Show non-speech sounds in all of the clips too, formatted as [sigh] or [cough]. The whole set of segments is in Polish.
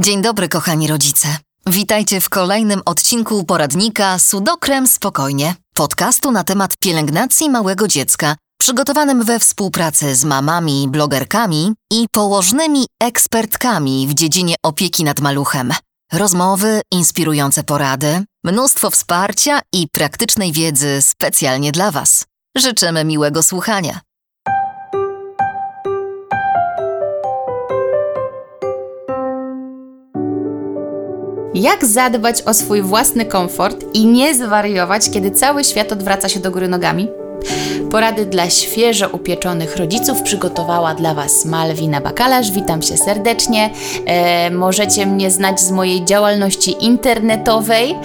Dzień dobry, kochani rodzice. Witajcie w kolejnym odcinku poradnika Sudokrem Spokojnie, podcastu na temat pielęgnacji małego dziecka, przygotowanym we współpracy z mamami, blogerkami i położnymi ekspertkami w dziedzinie opieki nad maluchem. Rozmowy, inspirujące porady, mnóstwo wsparcia i praktycznej wiedzy specjalnie dla Was. Życzymy miłego słuchania. Jak zadbać o swój własny komfort i nie zwariować, kiedy cały świat odwraca się do góry nogami? Porady dla świeżo upieczonych rodziców przygotowała dla Was Malwina Bakalarz. Witam się serdecznie. E, możecie mnie znać z mojej działalności internetowej,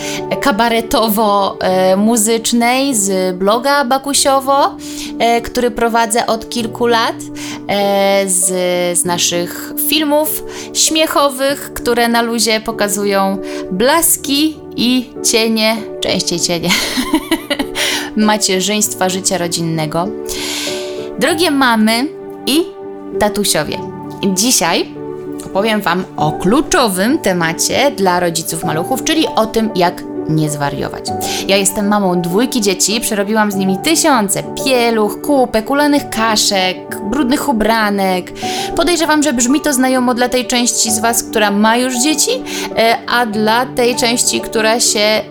kabaretowo-muzycznej, z bloga Bakusiowo, e, który prowadzę od kilku lat, e, z, z naszych filmów śmiechowych, które na luzie pokazują blaski i cienie, częściej cienie. [laughs] macierzyństwa, życia rodzinnego. Drogie mamy i tatusiowie, dzisiaj opowiem Wam o kluczowym temacie dla rodziców maluchów, czyli o tym, jak nie zwariować. Ja jestem mamą dwójki dzieci, przerobiłam z nimi tysiące pieluch, kupek, ulanych kaszek, brudnych ubranek. Podejrzewam, że brzmi to znajomo dla tej części z Was, która ma już dzieci, e, a dla tej części, która się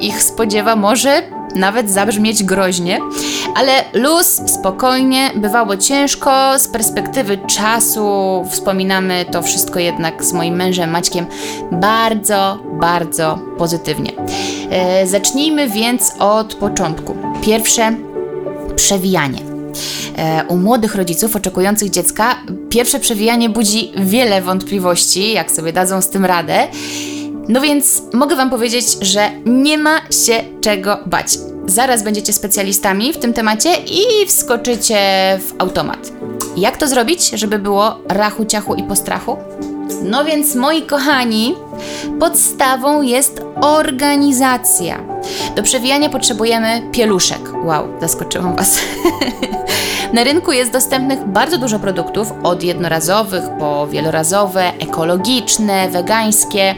ich spodziewa, może nawet zabrzmieć groźnie, ale luz, spokojnie, bywało ciężko, z perspektywy czasu wspominamy to wszystko jednak z moim mężem Maćkiem bardzo, bardzo pozytywnie. E, zacznijmy więc od początku. Pierwsze przewijanie. E, u młodych rodziców oczekujących dziecka pierwsze przewijanie budzi wiele wątpliwości, jak sobie dadzą z tym radę. No więc mogę Wam powiedzieć, że nie ma się czego bać. Zaraz będziecie specjalistami w tym temacie i wskoczycie w automat. Jak to zrobić, żeby było rachu, ciachu i postrachu? No więc, moi kochani, podstawą jest organizacja. Do przewijania potrzebujemy pieluszek. Wow, zaskoczyłam Was. [laughs] Na rynku jest dostępnych bardzo dużo produktów, od jednorazowych po wielorazowe, ekologiczne, wegańskie,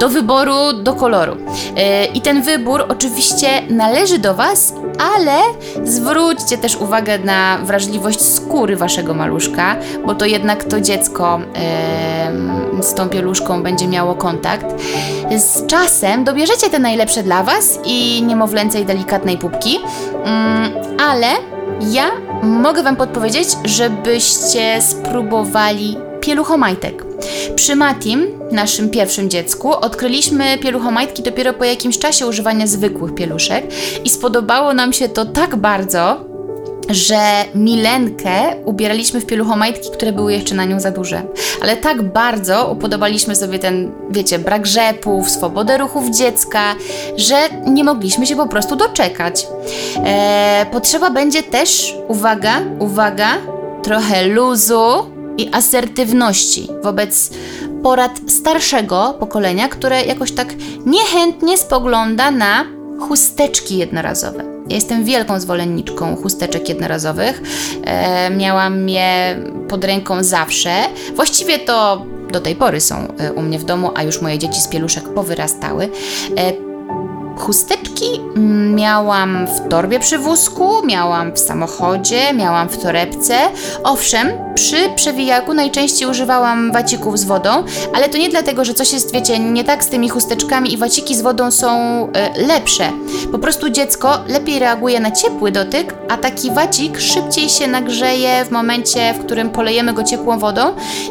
do wyboru, do koloru. Yy, I ten wybór oczywiście należy do Was, ale zwróćcie też uwagę na wrażliwość skóry Waszego maluszka, bo to jednak to dziecko z tą pieluszką będzie miało kontakt. Z czasem dobierzecie te najlepsze dla Was i niemowlęcej delikatnej pupki, yy, ale ja mogę Wam podpowiedzieć, żebyście spróbowali pieluchomajtek. Przy Matim, naszym pierwszym dziecku, odkryliśmy pieluchomajtki dopiero po jakimś czasie używania zwykłych pieluszek i spodobało nam się to tak bardzo, że Milenkę ubieraliśmy w pieluchomajtki, które były jeszcze na nią za duże. Ale tak bardzo upodobaliśmy sobie ten, wiecie, brak rzepów, swobodę ruchów dziecka, że nie mogliśmy się po prostu doczekać. Eee, potrzeba będzie też, uwaga, uwaga, trochę luzu i asertywności wobec porad starszego pokolenia, które jakoś tak niechętnie spogląda na chusteczki jednorazowe. Ja jestem wielką zwolenniczką chusteczek jednorazowych. E, miałam je pod ręką zawsze. Właściwie to do tej pory są e, u mnie w domu, a już moje dzieci z pieluszek powyrastały. E, Chusteczki miałam w torbie przy wózku, miałam w samochodzie, miałam w torebce. Owszem, przy przewijaku najczęściej używałam wacików z wodą, ale to nie dlatego, że coś jest, wiecie, nie tak z tymi chusteczkami i waciki z wodą są y, lepsze. Po prostu dziecko lepiej reaguje na ciepły dotyk, a taki wacik szybciej się nagrzeje w momencie, w którym polejemy go ciepłą wodą,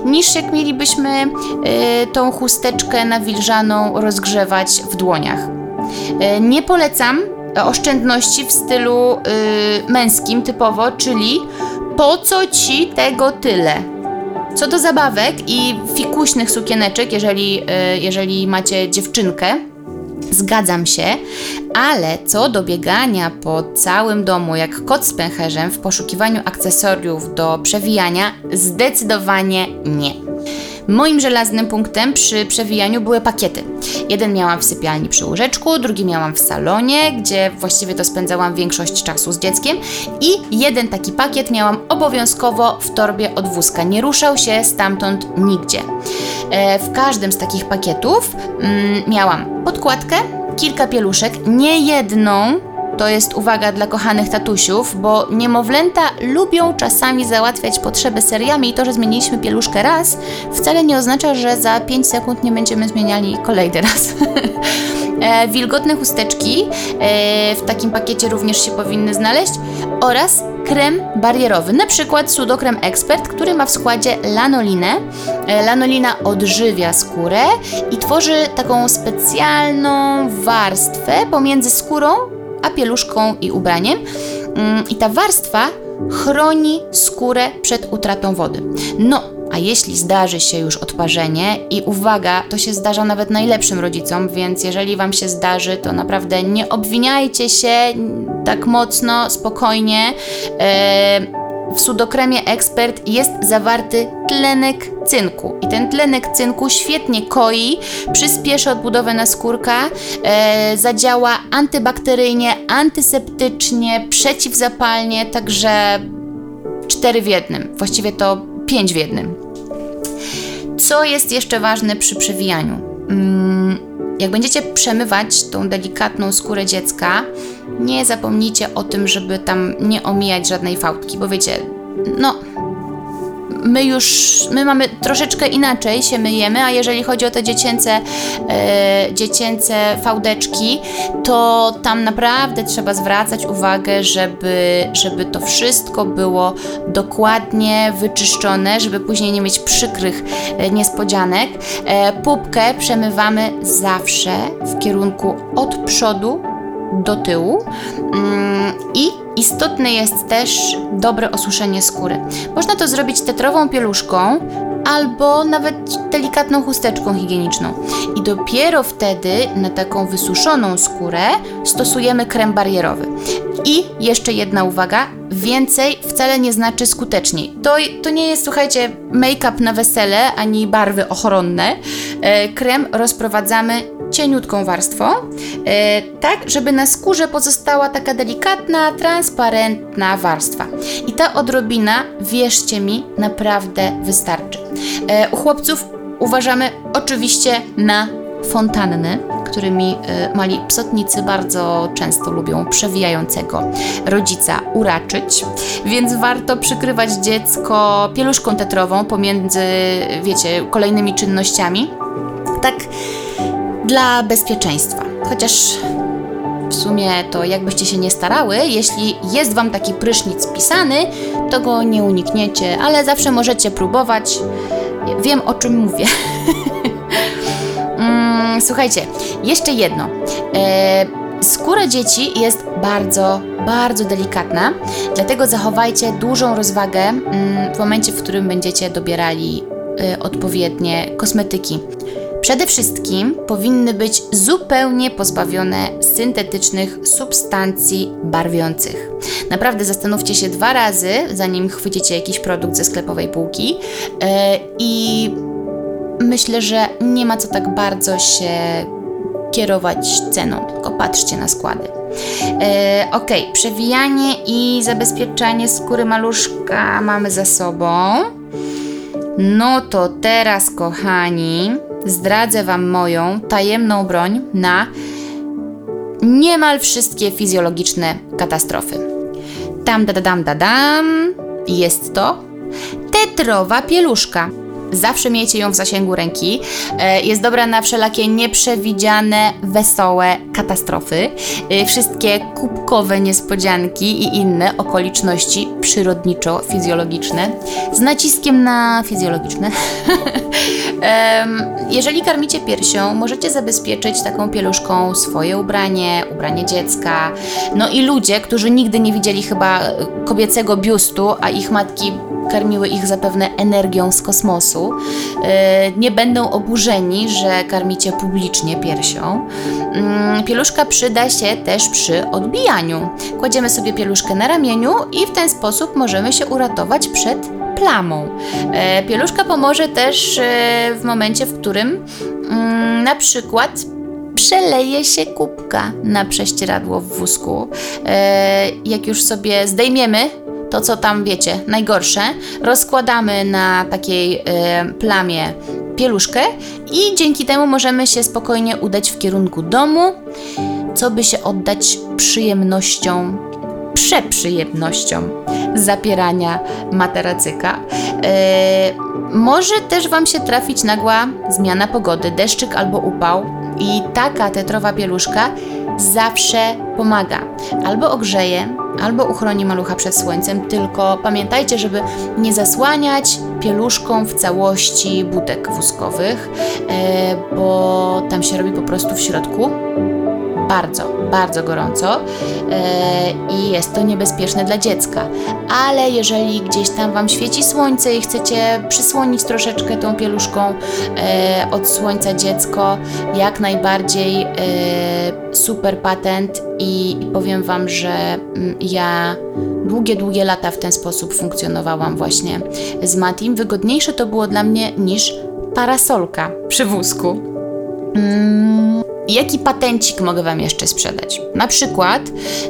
niż jak mielibyśmy y, tą chusteczkę nawilżaną rozgrzewać w dłoniach. E, nie polecam oszczędności w stylu yy, męskim typowo, czyli po co ci tego tyle? Co do zabawek i fikuśnych sukieneczek, jeżeli, jeżeli macie dziewczynkę, Zgadzam się, ale co do biegania po całym domu jak kot z pęcherzem w poszukiwaniu akcesoriów do przewijania, zdecydowanie nie. Moim żelaznym punktem przy przewijaniu były pakiety. Jeden miałam w sypialni przy łóżeczku, drugi miałam w salonie, gdzie właściwie to spędzałam większość czasu z dzieckiem i jeden taki pakiet miałam obowiązkowo w torbie od wózka. Nie ruszał się stamtąd nigdzie. E, w każdym z takich pakietów mm, miałam podkładkę, kilka pieluszek, nie jedną, to jest uwaga dla kochanych tatusiów, bo niemowlęta lubią czasami załatwiać potrzeby seriami i to, że zmieniliśmy pieluszkę raz, wcale nie oznacza, że za 5 sekund nie będziemy zmieniali kolejny [laughs] raz. e, wilgotne chusteczki e, w takim pakiecie również się powinny znaleźć oraz krem barierowy, na przykład Sudokrem Expert, który ma w składzie lanolinę. E, lanolina odżywia skórę i tworzy taką specjalną warstwę pomiędzy skórą a pieluszką i ubraniem. Mm, I ta warstwa chroni skórę przed utratą wody. No, a jeśli zdarzy się już odparzenie, i uwaga, to się zdarza nawet najlepszym rodzicom, więc jeżeli Wam się zdarzy, to naprawdę nie obwiniajcie się tak mocno, spokojnie. Eee, w sudokremie Expert jest zawarty tlenek cynku i ten tlenek cynku świetnie koi, przyspieszy odbudowę naskórka, e, zadziała antybakteryjnie, antyseptycznie, przeciwzapalnie, także cztery w jednym, właściwie to pięć w jednym. Co jest jeszcze ważne przy przewijaniu? Mm, jak będziecie przemywać tą delikatną skórę dziecka, nie zapomnijcie o tym, żeby tam nie omijać żadnej fałdki, bo wiecie, no my już, my mamy troszeczkę inaczej się myjemy, a jeżeli chodzi o te dziecięce, e, dziecięce fałdeczki, to tam naprawdę trzeba zwracać uwagę, żeby, żeby to wszystko było dokładnie wyczyszczone, żeby później nie mieć przykrych e, niespodzianek. E, pupkę przemywamy zawsze w kierunku od przodu do tyłu mm, i istotne jest też dobre osuszenie skóry. Można to zrobić tetrową pieluszką albo nawet delikatną chusteczką higieniczną. I dopiero wtedy na taką wysuszoną skórę stosujemy krem barierowy. I jeszcze jedna uwaga, więcej wcale nie znaczy skuteczniej. To, to nie jest, słuchajcie, make-up na wesele ani barwy ochronne. E, krem rozprowadzamy cieniutką warstwą, e, tak żeby na skórze pozostała taka delikatna, transparentna warstwa. I ta odrobina, wierzcie mi, naprawdę wystarczy. E, u chłopców uważamy oczywiście na fontanny, którymi e, mali psotnicy bardzo często lubią przewijającego rodzica uraczyć, więc warto przykrywać dziecko pieluszką tetrową pomiędzy, wiecie, kolejnymi czynnościami. Tak dla bezpieczeństwa. Chociaż w sumie to jakbyście się nie starały, jeśli jest Wam taki prysznic pisany, to go nie unikniecie, ale zawsze możecie próbować. Wiem o czym mówię. [laughs] mm, słuchajcie, jeszcze jedno. E, skóra dzieci jest bardzo, bardzo delikatna, dlatego zachowajcie dużą rozwagę mm, w momencie, w którym będziecie dobierali y, odpowiednie kosmetyki. Przede wszystkim powinny być zupełnie pozbawione syntetycznych substancji barwiących. Naprawdę zastanówcie się dwa razy, zanim chwycicie jakiś produkt ze sklepowej półki yy, i myślę, że nie ma co tak bardzo się kierować ceną, tylko patrzcie na składy. E, ok, przewijanie i zabezpieczanie skóry maluszka mamy za sobą. No to teraz, kochani, zdradzę Wam moją tajemną broń na niemal wszystkie fizjologiczne katastrofy. Tam da da dam da dam jest to tetrowa pieluszka. Zawsze miejcie ją w zasięgu ręki. E, jest dobra na wszelakie nieprzewidziane, wesołe katastrofy, e, wszystkie kubkowe niespodzianki i inne okoliczności przyrodniczo-fizjologiczne z naciskiem na fizjologiczne. [laughs] Jeżeli karmicie piersią, możecie zabezpieczyć taką pieluszką swoje ubranie, ubranie dziecka. No i ludzie, którzy nigdy nie widzieli chyba kobiecego biustu, a ich matki karmiły ich zapewne energią z kosmosu, e, nie będą oburzeni, że karmicie publicznie piersią. Mm, pieluszka przyda się też przy odbijaniu. Kładziemy sobie pieluszkę na ramieniu i w ten sposób możemy się uratować przed plamą. E, pieluszka pomoże też e, w momencie, w którym mm, na przykład przeleje się kubka na prześcieradło w wózku. Jak już sobie zdejmiemy to, co tam wiecie, najgorsze, rozkładamy na takiej e, plamie pieluszkę i dzięki temu możemy się spokojnie udać w kierunku domu, co by się oddać przyjemnością, przeprzyjemnością zapierania materacyka. E, może też Wam się trafić nagła zmiana pogody, deszczyk albo upał i taka tetrowa pieluszka zawsze pomaga. Albo ogrzeje, albo uchroni malucha przed słońcem, tylko pamiętajcie, żeby nie zasłaniać pieluszką w całości budek wózkowych, e, bo tam się robi po prostu w środku bardzo, bardzo gorąco e, i jest to niebezpieczne dla dziecka. Ale jeżeli gdzieś tam Wam świeci słońce i chcecie przysłonić troszeczkę tą pieluszką e, od słońca dziecko, jak najbardziej e, super patent i, powiem Wam, że mm, ja długie, długie lata w ten sposób funkcjonowałam właśnie z Matim. Wygodniejsze to było dla mnie niż parasolka przy wózku. Mm, Jaki patencik mogę Wam jeszcze sprzedać? Na przykład,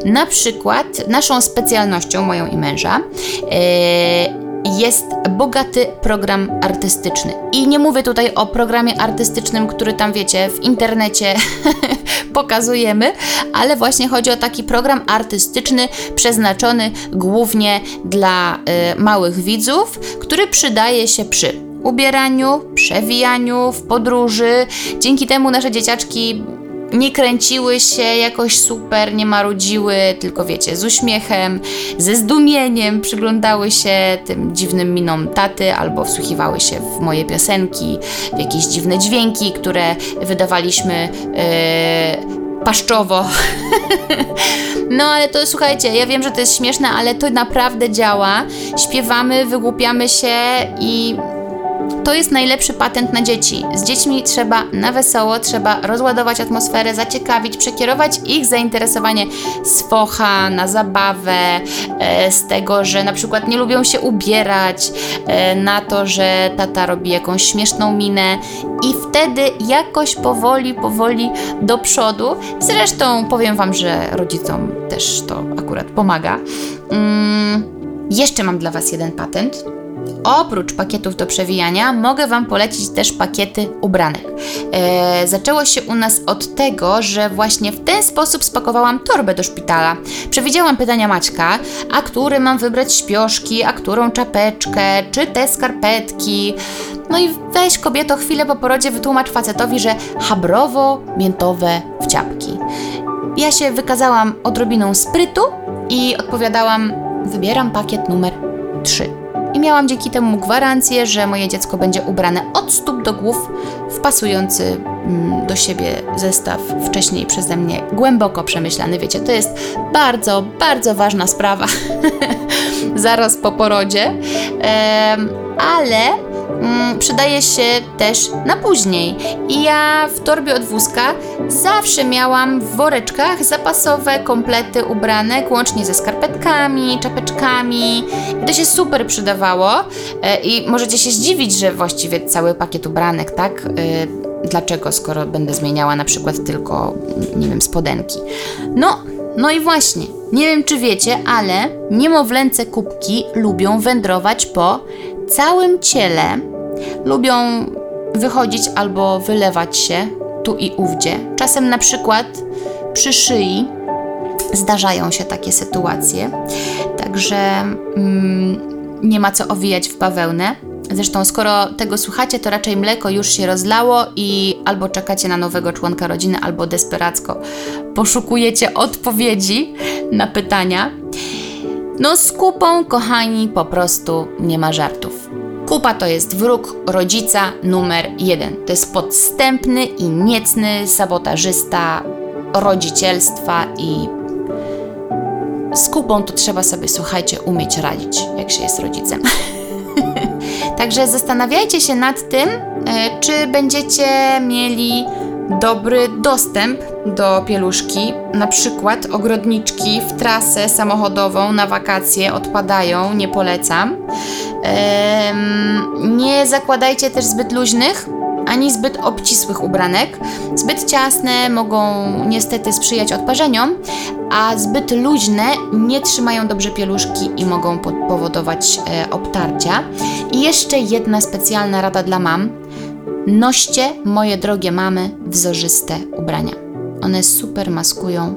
na przykład naszą specjalnością, moją i męża, yy, jest bogaty program artystyczny. I nie mówię tutaj o programie artystycznym, który tam wiecie, w internecie [laughs] pokazujemy, ale właśnie chodzi o taki program artystyczny przeznaczony głównie dla y, małych widzów, który przydaje się przy ubieraniu, przewijaniu, w podróży. Dzięki temu nasze dzieciaczki nie kręciły się jakoś super, nie marudziły, tylko wiecie, z uśmiechem, ze zdumieniem przyglądały się tym dziwnym minom taty albo wsłuchiwały się w moje piosenki, w jakieś dziwne dźwięki, które wydawaliśmy. Yy, paszczowo. [laughs] no ale to słuchajcie, ja wiem, że to jest śmieszne, ale to naprawdę działa. Śpiewamy, wygłupiamy się i to jest najlepszy patent na dzieci. Z dziećmi trzeba na wesoło, trzeba rozładować atmosferę, zaciekawić, przekierować ich zainteresowanie z focha na zabawę, e, z tego, że na przykład nie lubią się ubierać, e, na to, że tata robi jakąś śmieszną minę i wtedy jakoś powoli, powoli do przodu. Zresztą powiem Wam, że rodzicom też to akurat pomaga. Mm, jeszcze mam dla Was jeden patent Oprócz pakietów do przewijania, mogę Wam polecić też pakiety ubranek. Eee, zaczęło się u nas od tego, że właśnie w ten sposób spakowałam torbę do szpitala. Przewidziałam pytania Maćka, a który mam wybrać śpioszki, a którą czapeczkę, czy te skarpetki. No i weź kobieto chwilę po porodzie wytłumacz facetowi, że habrowo-miętowe wciapki. Ja się wykazałam odrobiną sprytu i odpowiadałam, wybieram pakiet numer 3 i miałam dzięki temu gwarancję, że moje dziecko będzie ubrane od stóp do głów w pasujący mm, do siebie zestaw wcześniej przeze mnie głęboko przemyślany. Wiecie, to jest bardzo, bardzo ważna sprawa [laughs] zaraz po porodzie, ale mm, przydaje się też na później. I ja w torbie od wózka zawsze miałam w woreczkach zapasowe komplety ubranek, łącznie ze skarpetkami, czapeczkami. I to się super przydawało. E, I możecie się zdziwić, że właściwie cały pakiet ubranek, tak? E, dlaczego, skoro będę zmieniała na przykład tylko, nie wiem, spodenki. No, no i właśnie, nie wiem czy wiecie, ale niemowlęce kubki lubią wędrować po całym ciele lubią wychodzić albo wylewać się tu i ówdzie. Czasem na przykład przy szyi zdarzają się takie sytuacje, także mm, nie ma co owijać w bawełnę. Zresztą, skoro tego słuchacie, to raczej mleko już się rozlało i albo czekacie na nowego członka rodziny, albo desperacko poszukujecie odpowiedzi na pytania. No, z kupą, kochani, po prostu nie ma żartów. Kupa to jest wróg rodzica numer jeden. To jest podstępny i niecny sabotażysta rodzicielstwa i z kupą to trzeba sobie, słuchajcie, umieć radzić, jak się jest rodzicem. [laughs] Także zastanawiajcie się nad tym, e, czy będziecie mieli dobry dostęp do pieluszki. Na przykład ogrodniczki w trasę samochodową na wakacje odpadają, nie polecam. Nie zakładajcie też zbyt luźnych ani zbyt obcisłych ubranek. Zbyt ciasne mogą niestety sprzyjać odparzeniom, a zbyt luźne nie trzymają dobrze pieluszki i mogą po- powodować e, obtarcia. I jeszcze jedna specjalna rada dla mam. Noście, moje drogie mamy, wzorzyste ubrania. One super maskują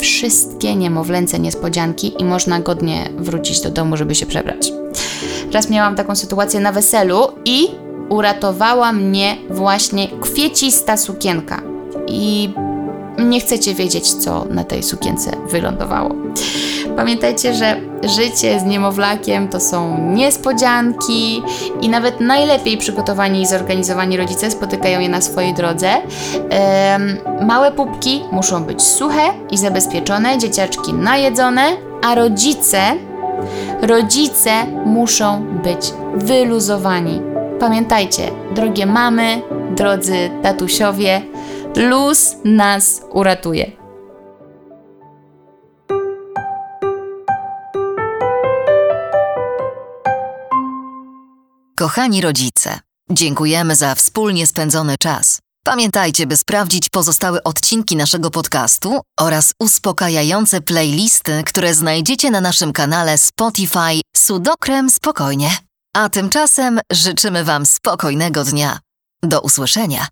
wszystkie niemowlęce niespodzianki i można godnie wrócić do domu, żeby się przebrać. Raz miałam taką sytuację na weselu i uratowała mnie właśnie kwiecista sukienka. I nie chcecie wiedzieć, co na tej sukience wylądowało. Pamiętajcie, że życie z niemowlakiem to są niespodzianki i nawet najlepiej przygotowani i zorganizowani rodzice spotykają je na swojej drodze. Małe pupki muszą być suche i zabezpieczone, dzieciaczki najedzone, a rodzice Rodzice muszą być wyluzowani. Pamiętajcie, drogie mamy, drodzy tatusiowie, luz nas uratuje. Kochani rodzice, dziękujemy za wspólnie spędzony czas. Pamiętajcie, by sprawdzić pozostałe odcinki naszego podcastu oraz uspokajające playlisty, które znajdziecie na naszym kanale Spotify Sudokrem Spokojnie. A tymczasem życzymy Wam spokojnego dnia. Do usłyszenia.